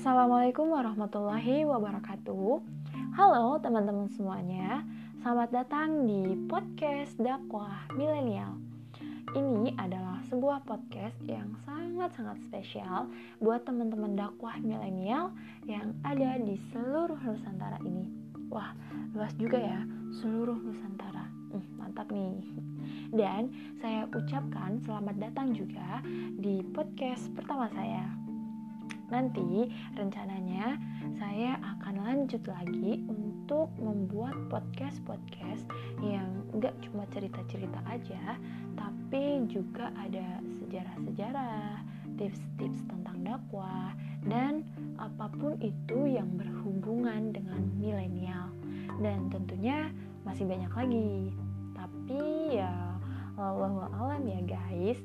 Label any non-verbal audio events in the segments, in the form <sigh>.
Assalamualaikum warahmatullahi wabarakatuh. Halo teman-teman semuanya, selamat datang di podcast dakwah milenial. Ini adalah sebuah podcast yang sangat-sangat spesial buat teman-teman dakwah milenial yang ada di seluruh Nusantara ini. Wah, luas juga ya, seluruh Nusantara. Hmm, mantap nih. Dan saya ucapkan selamat datang juga di podcast pertama saya. Nanti rencananya saya akan lanjut lagi untuk membuat podcast-podcast yang nggak cuma cerita-cerita aja, tapi juga ada sejarah-sejarah, tips-tips tentang dakwah, dan apa pun itu yang berhubungan dengan milenial. Dan tentunya masih banyak lagi. Tapi ya Allah alam ya guys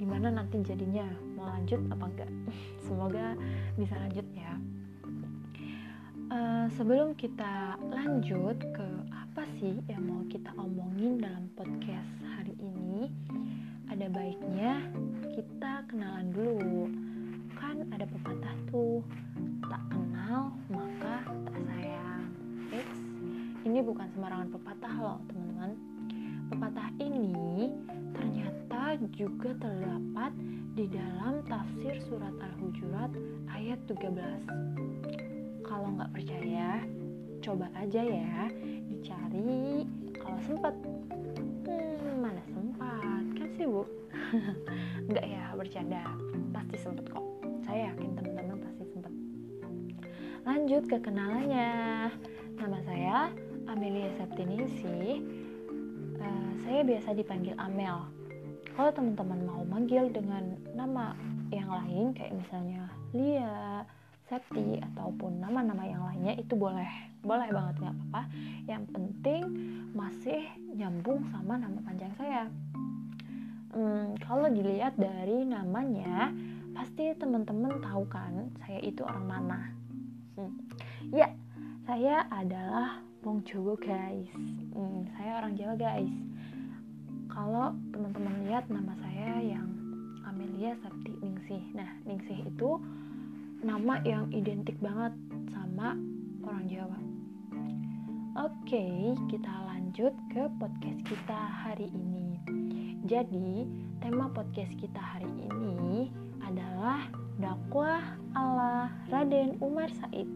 gimana nanti jadinya? Mau lanjut apa enggak? <laughs> Semoga bisa lanjut ya. Uh, sebelum kita lanjut ke apa sih yang mau kita omongin dalam podcast hari ini ada baiknya kita kenalan dulu. Kan ada pepatah tuh tak kenal maka tak sayang. Eits, ini bukan sembarangan pepatah loh juga terdapat di dalam tafsir surat Al-Hujurat ayat 13. Kalau nggak percaya, coba aja ya dicari kalau sempat. Hmm, mana sempat? Kan sih bu? <laughs> nggak ya, bercanda. Pasti sempet kok. Saya yakin teman-teman pasti sempet. Lanjut ke kenalannya. Nama saya Amelia Septinisi Eh, saya biasa dipanggil Amel. Kalau teman-teman mau manggil dengan nama yang lain kayak misalnya Lia, Septi ataupun nama-nama yang lainnya itu boleh, boleh banget nggak apa-apa. Yang penting masih nyambung sama nama panjang saya. Hmm, kalau dilihat dari namanya, pasti teman-teman tahu kan saya itu orang mana. Hmm. Ya, saya adalah Wong Jawa guys hmm, saya orang Jawa guys kalau teman-teman lihat nama saya yang Amelia Sabti Ningsih. Nah Ningsih itu nama yang identik banget sama orang Jawa. Oke kita lanjut ke podcast kita hari ini. Jadi tema podcast kita hari ini adalah dakwah ala Raden Umar Said.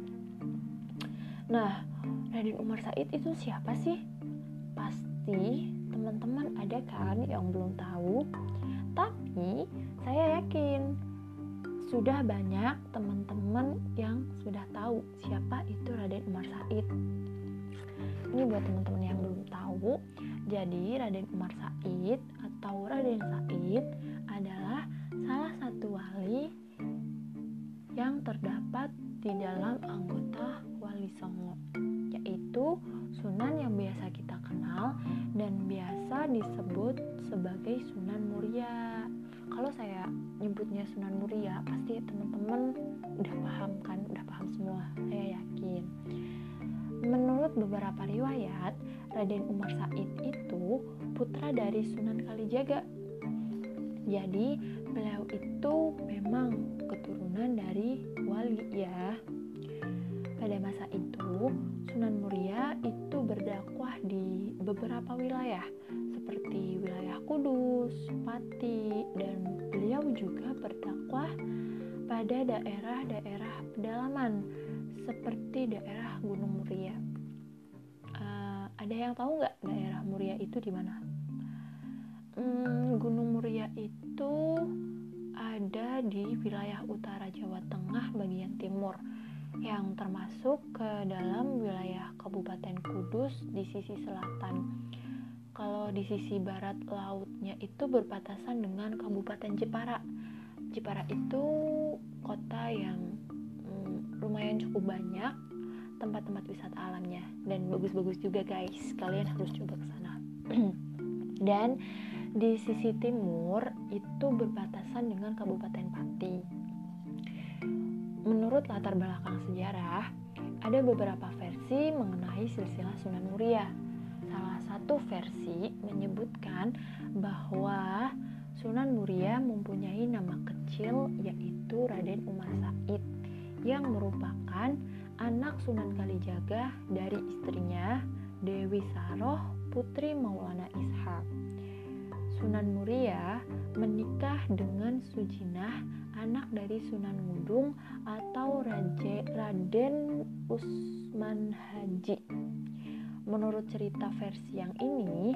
Nah Raden Umar Said itu siapa sih? Pasti teman-teman ada kan yang belum tahu. Tapi saya yakin sudah banyak teman-teman yang sudah tahu siapa itu Raden Umar Said. Ini buat teman-teman yang belum tahu. Jadi Raden Umar Said atau Raden Said adalah salah satu wali yang terdapat di dalam anggota Wali Songo yaitu Sunan yang biasa kita dan biasa disebut sebagai Sunan Muria. Kalau saya nyebutnya Sunan Muria, pasti teman-teman udah paham kan, udah paham semua, saya yakin. Menurut beberapa riwayat, Raden Umar Said itu putra dari Sunan Kalijaga. Jadi, beliau itu memang keturunan dari wali ya. Pada masa itu, Sunan Muria itu berdakwah di beberapa wilayah seperti wilayah Kudus, Pati, dan beliau juga berdakwah pada daerah-daerah pedalaman seperti daerah Gunung Muria. Uh, ada yang tahu nggak daerah Muria itu di mana? Hmm, Gunung Muria itu ada di wilayah utara Jawa Tengah bagian timur yang termasuk ke dalam wilayah Kabupaten Kudus di sisi selatan. Kalau di sisi barat lautnya itu berbatasan dengan Kabupaten Jepara. Jepara itu kota yang hmm, lumayan cukup banyak tempat-tempat wisata alamnya dan bagus-bagus juga guys. Kalian harus coba ke sana. <clears throat> dan di sisi timur itu berbatasan dengan Kabupaten Pati Menurut latar belakang sejarah, ada beberapa versi mengenai silsilah Sunan Muria. Salah satu versi menyebutkan bahwa Sunan Muria mempunyai nama kecil yaitu Raden Umar Said yang merupakan anak Sunan Kalijaga dari istrinya Dewi Saroh putri Maulana Ishak. Sunan Muria menikah dengan Sujinah, anak dari Sunan Ngudung atau Raje, Raden Usman Haji. Menurut cerita versi yang ini,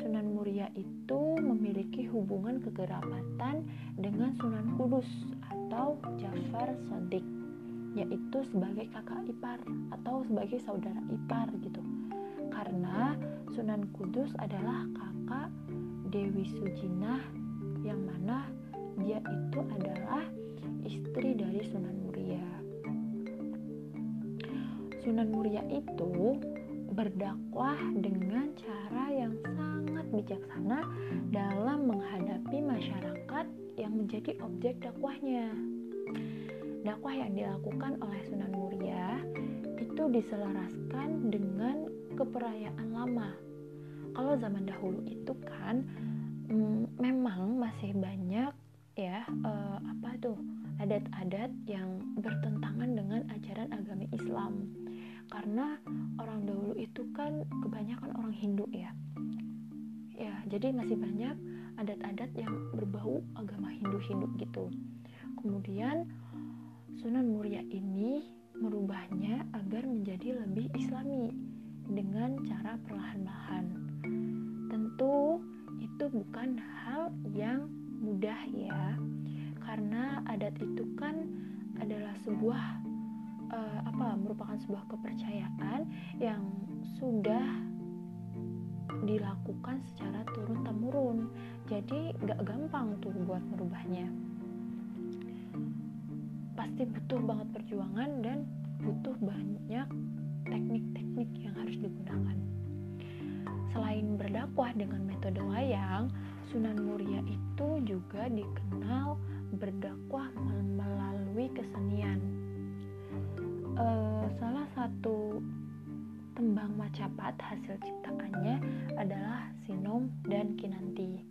Sunan Muria itu memiliki hubungan kekerabatan dengan Sunan Kudus atau Jafar Sodik, yaitu sebagai kakak ipar atau sebagai saudara ipar gitu. Karena Sunan Kudus adalah kakak Dewi Sujinah yang mana dia itu adalah istri dari Sunan Muria. Sunan Muria itu berdakwah dengan cara yang sangat bijaksana dalam menghadapi masyarakat yang menjadi objek dakwahnya. Dakwah yang dilakukan oleh Sunan Muria itu diselaraskan dengan keperayaan lama kalau zaman dahulu itu kan mm, memang masih banyak ya uh, apa tuh adat-adat yang bertentangan dengan ajaran agama Islam. Karena orang dahulu itu kan kebanyakan orang Hindu ya. Ya jadi masih banyak adat-adat yang berbau agama Hindu-Hindu gitu. Kemudian Sunan Muria ini merubahnya agar menjadi lebih islami dengan cara perlahan-lahan. Tentu bukan hal yang mudah ya. Karena adat itu kan adalah sebuah uh, apa merupakan sebuah kepercayaan yang sudah dilakukan secara turun temurun jadi gak gampang tuh buat merubahnya. Pasti butuh banget perjuangan dan butuh banyak teknik-teknik yang harus digunakan. Selain berdakwah dengan metode Sunan Muria itu juga dikenal berdakwah melalui kesenian. Uh, salah satu tembang macapat hasil ciptaannya adalah Sinom dan Kinanti.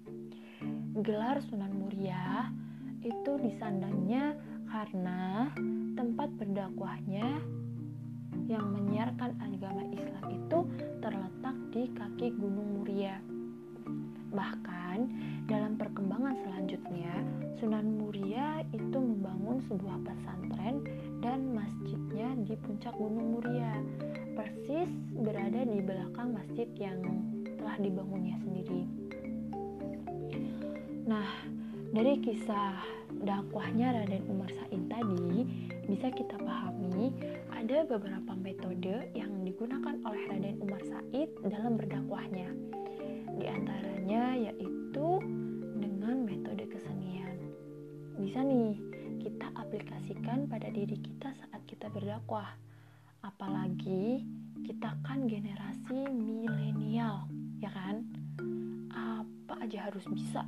Gelar Sunan Muria itu disandangnya karena tempat berdakwahnya yang menyiarkan agama Islam itu terletak di kaki Gunung Muria. Bahkan dalam perkembangan selanjutnya, Sunan Muria itu membangun sebuah pesantren dan masjidnya di puncak Gunung Muria, persis berada di belakang masjid yang telah dibangunnya sendiri. Nah, dari kisah dakwahnya Raden Umar Said tadi, bisa kita pahami ada beberapa metode yang digunakan oleh Raden Umar Said dalam berdakwahnya. Di antaranya yaitu dengan metode kesenian. Bisa nih kita aplikasikan pada diri kita saat kita berdakwah. Apalagi kita kan generasi milenial, ya kan? Apa aja harus bisa,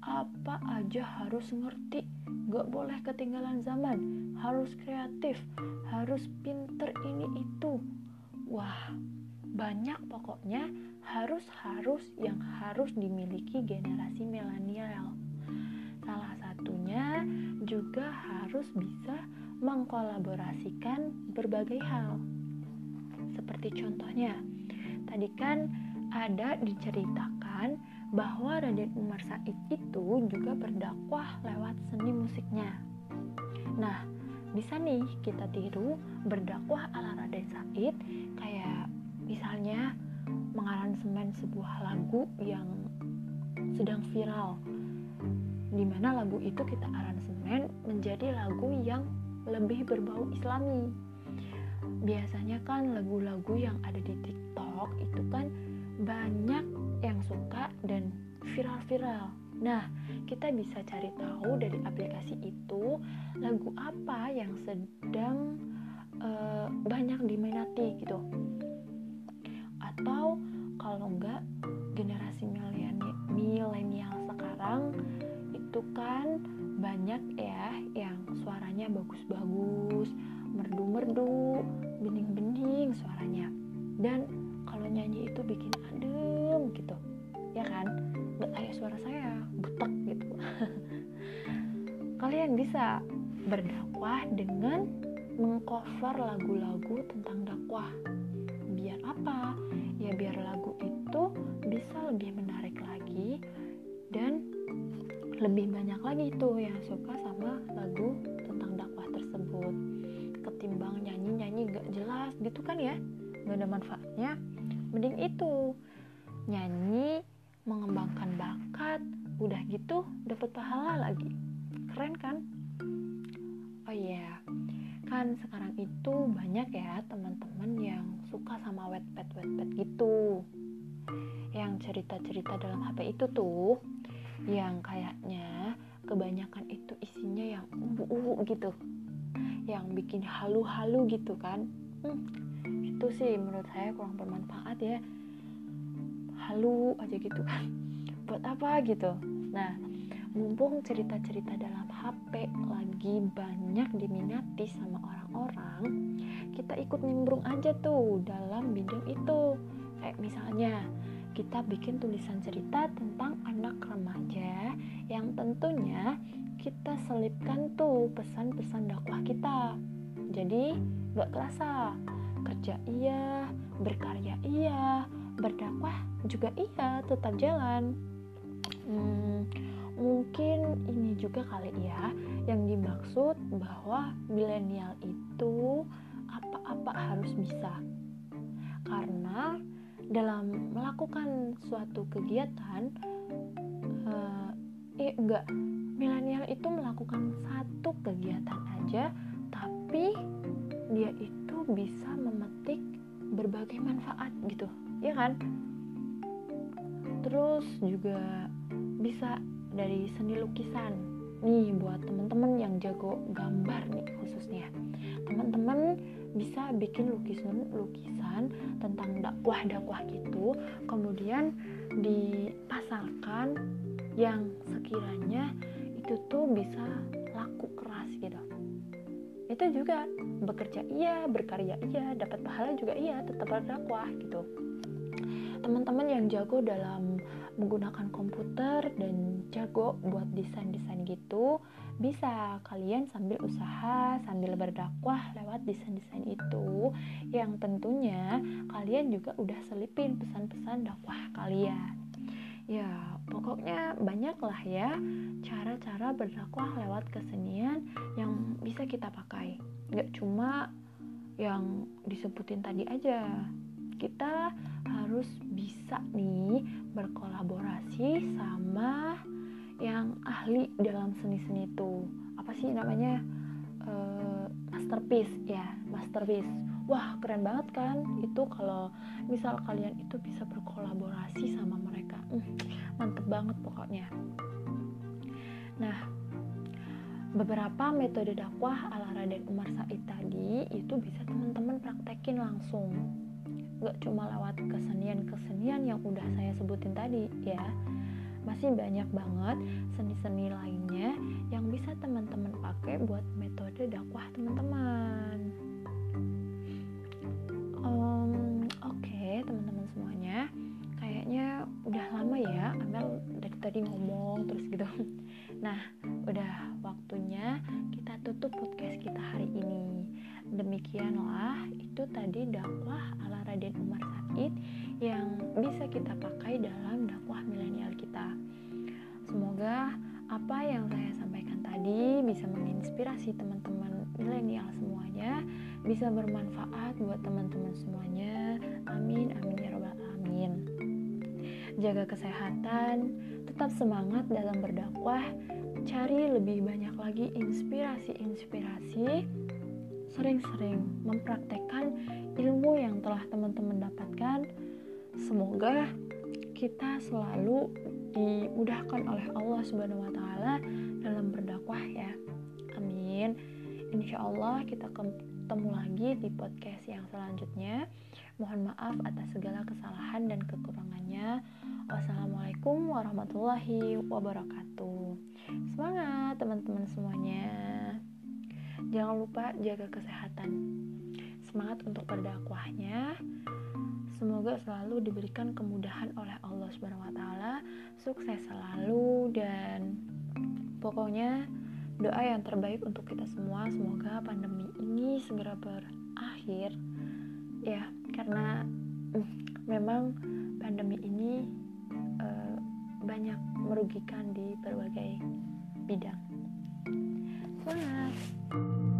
apa aja harus ngerti gak boleh ketinggalan zaman harus kreatif harus pinter ini itu wah banyak pokoknya harus-harus yang harus dimiliki generasi milenial salah satunya juga harus bisa mengkolaborasikan berbagai hal seperti contohnya tadi kan ada diceritakan bahwa Raden Umar Said itu juga berdakwah lewat seni musiknya. Nah, bisa nih kita tiru berdakwah ala Raden Said kayak misalnya mengaransemen sebuah lagu yang sedang viral di mana lagu itu kita aransemen menjadi lagu yang lebih berbau islami biasanya kan lagu-lagu yang ada di TikTok itu kan banyak yang suka dan viral-viral. Nah, kita bisa cari tahu dari aplikasi itu lagu apa yang sedang uh, banyak diminati gitu. Kan banyak ya yang suaranya bagus-bagus, merdu-merdu, bening-bening suaranya. Dan kalau nyanyi itu bikin adem gitu ya kan nggak kayak suara saya butek gitu <laughs> kalian bisa berdakwah dengan mengcover lagu-lagu tentang dakwah. Biar apa? Ya biar lagu itu bisa lebih menarik lagi dan lebih banyak lagi tuh yang suka sama lagu tentang dakwah tersebut. Ketimbang nyanyi-nyanyi gak jelas gitu kan ya gak ada manfaatnya. Mending itu nyanyi mengembangkan bakat udah gitu dapat pahala lagi. Keren kan? Oh iya yeah. kan sekarang itu banyak ya teman-teman yang suka sama wet pet wet pet gitu. Yang cerita-cerita dalam HP itu tuh yang kayaknya kebanyakan itu isinya yang ubu-ubu gitu. Yang bikin halu-halu gitu kan. Hmm, itu sih menurut saya kurang bermanfaat ya. Halu aja gitu kan. <laughs> Buat apa gitu? Nah mumpung cerita-cerita dalam HP lagi banyak diminati sama orang-orang kita ikut nimbrung aja tuh dalam bidang itu. Kayak misalnya kita bikin tulisan cerita tentang anak remaja yang tentunya kita selipkan tuh pesan-pesan dakwah kita. Jadi gak kerasa. Kerja iya berkarya iya berdakwah juga iya tetap jalan. Hmm, mungkin ini juga kali ya yang dimaksud bahwa milenial itu apa-apa harus bisa. Karena dalam melakukan suatu kegiatan uh, eh enggak. Milenial itu melakukan satu kegiatan aja tapi dia itu bisa memetik berbagai manfaat gitu ya kan? Terus juga bisa dari seni lukisan. Nih buat teman-teman yang jago gambar nih khususnya. Teman-teman bisa bikin lukisan lukisan tentang dakwah dakwah gitu kemudian dipasarkan yang sekiranya itu tuh bisa laku keras gitu. Itu juga bekerja iya berkarya iya dapat pahala juga iya tetap berdakwah gitu. Teman-teman yang jago dalam menggunakan komputer dan jago buat desain-desain gitu bisa kalian sambil usaha sambil berdakwah lewat desain-desain itu. Yang tentunya kalian juga udah selipin pesan-pesan dakwah kalian. Ya pokoknya banyak lah ya cara-cara berdakwah lewat kesenian yang bisa kita pakai. Nggak cuma yang disebutin tadi aja. Kita harus bisa nih berkolaborasi sama yang ahli dalam seni-seni itu. Apa sih namanya? Uh, masterpiece ya masterpiece. Wah keren banget kan? Itu kalau misal kalian itu bisa berkolaborasi sama mereka. Hmm, mantep banget pokoknya. Nah beberapa metode dakwah ala Raden Umar Said tadi itu bisa teman-teman praktekin langsung. Gak cuma lewat kesenian-kesenian yang udah saya sebutin tadi ya masih banyak banget seni-seni lainnya yang bisa teman-teman pakai buat metode dakwah teman-teman. Um, oke okay, teman-teman semuanya. Kayaknya udah lama ya Amel dari tadi ngomong terus gitu. <laughs> Nah udah waktunya kita tutup podcast kita hari ini. Demikianlah itu tadi dakwah ala Raden Umar Said yang kita pakai dalam dakwah milenial kita. Semoga apa yang saya sampaikan tadi bisa menginspirasi teman-teman milenial semuanya, bisa bermanfaat buat teman-teman semuanya. Amin, amin ya robbal alamin. Jaga kesehatan, tetap semangat dalam berdakwah, cari lebih banyak lagi inspirasi-inspirasi sering-sering mempraktekkan ilmu yang telah teman-teman dapatkan. Semoga kita selalu dimudahkan oleh Allah Subhanahu wa taala dalam berdakwah ya. Amin. Insya Allah kita ketemu lagi di podcast yang selanjutnya. Mohon maaf atas segala kesalahan dan kekurangannya. Wassalamualaikum warahmatullahi wabarakatuh. Semangat teman-teman semuanya. Jangan lupa jaga kesehatan. Semangat untuk berdakwahnya. Semoga selalu diberikan kemudahan oleh Allah Subhanahu wa taala, sukses selalu dan pokoknya doa yang terbaik untuk kita semua. Semoga pandemi ini segera berakhir ya, karena mm, memang pandemi ini uh, banyak merugikan di berbagai bidang. Selamat.